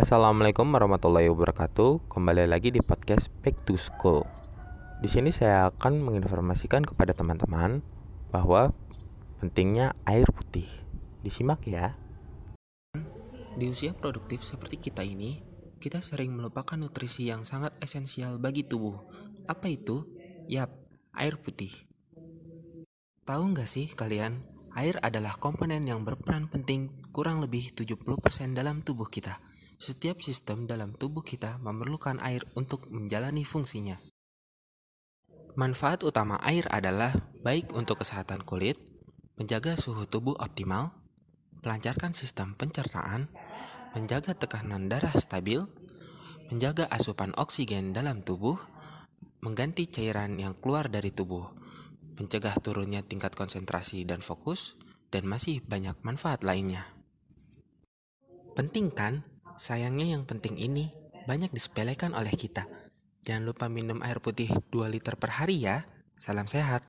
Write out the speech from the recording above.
Assalamualaikum warahmatullahi wabarakatuh. Kembali lagi di podcast Back to School. Di sini saya akan menginformasikan kepada teman-teman bahwa pentingnya air putih. Disimak ya. Di usia produktif seperti kita ini, kita sering melupakan nutrisi yang sangat esensial bagi tubuh. Apa itu? Yap, air putih. Tahu nggak sih kalian, air adalah komponen yang berperan penting kurang lebih 70% dalam tubuh kita. Setiap sistem dalam tubuh kita memerlukan air untuk menjalani fungsinya. Manfaat utama air adalah baik untuk kesehatan kulit, menjaga suhu tubuh optimal, melancarkan sistem pencernaan, menjaga tekanan darah stabil, menjaga asupan oksigen dalam tubuh, mengganti cairan yang keluar dari tubuh, mencegah turunnya tingkat konsentrasi dan fokus, dan masih banyak manfaat lainnya. Penting kan? Sayangnya yang penting ini banyak disepelekan oleh kita. Jangan lupa minum air putih 2 liter per hari ya. Salam sehat.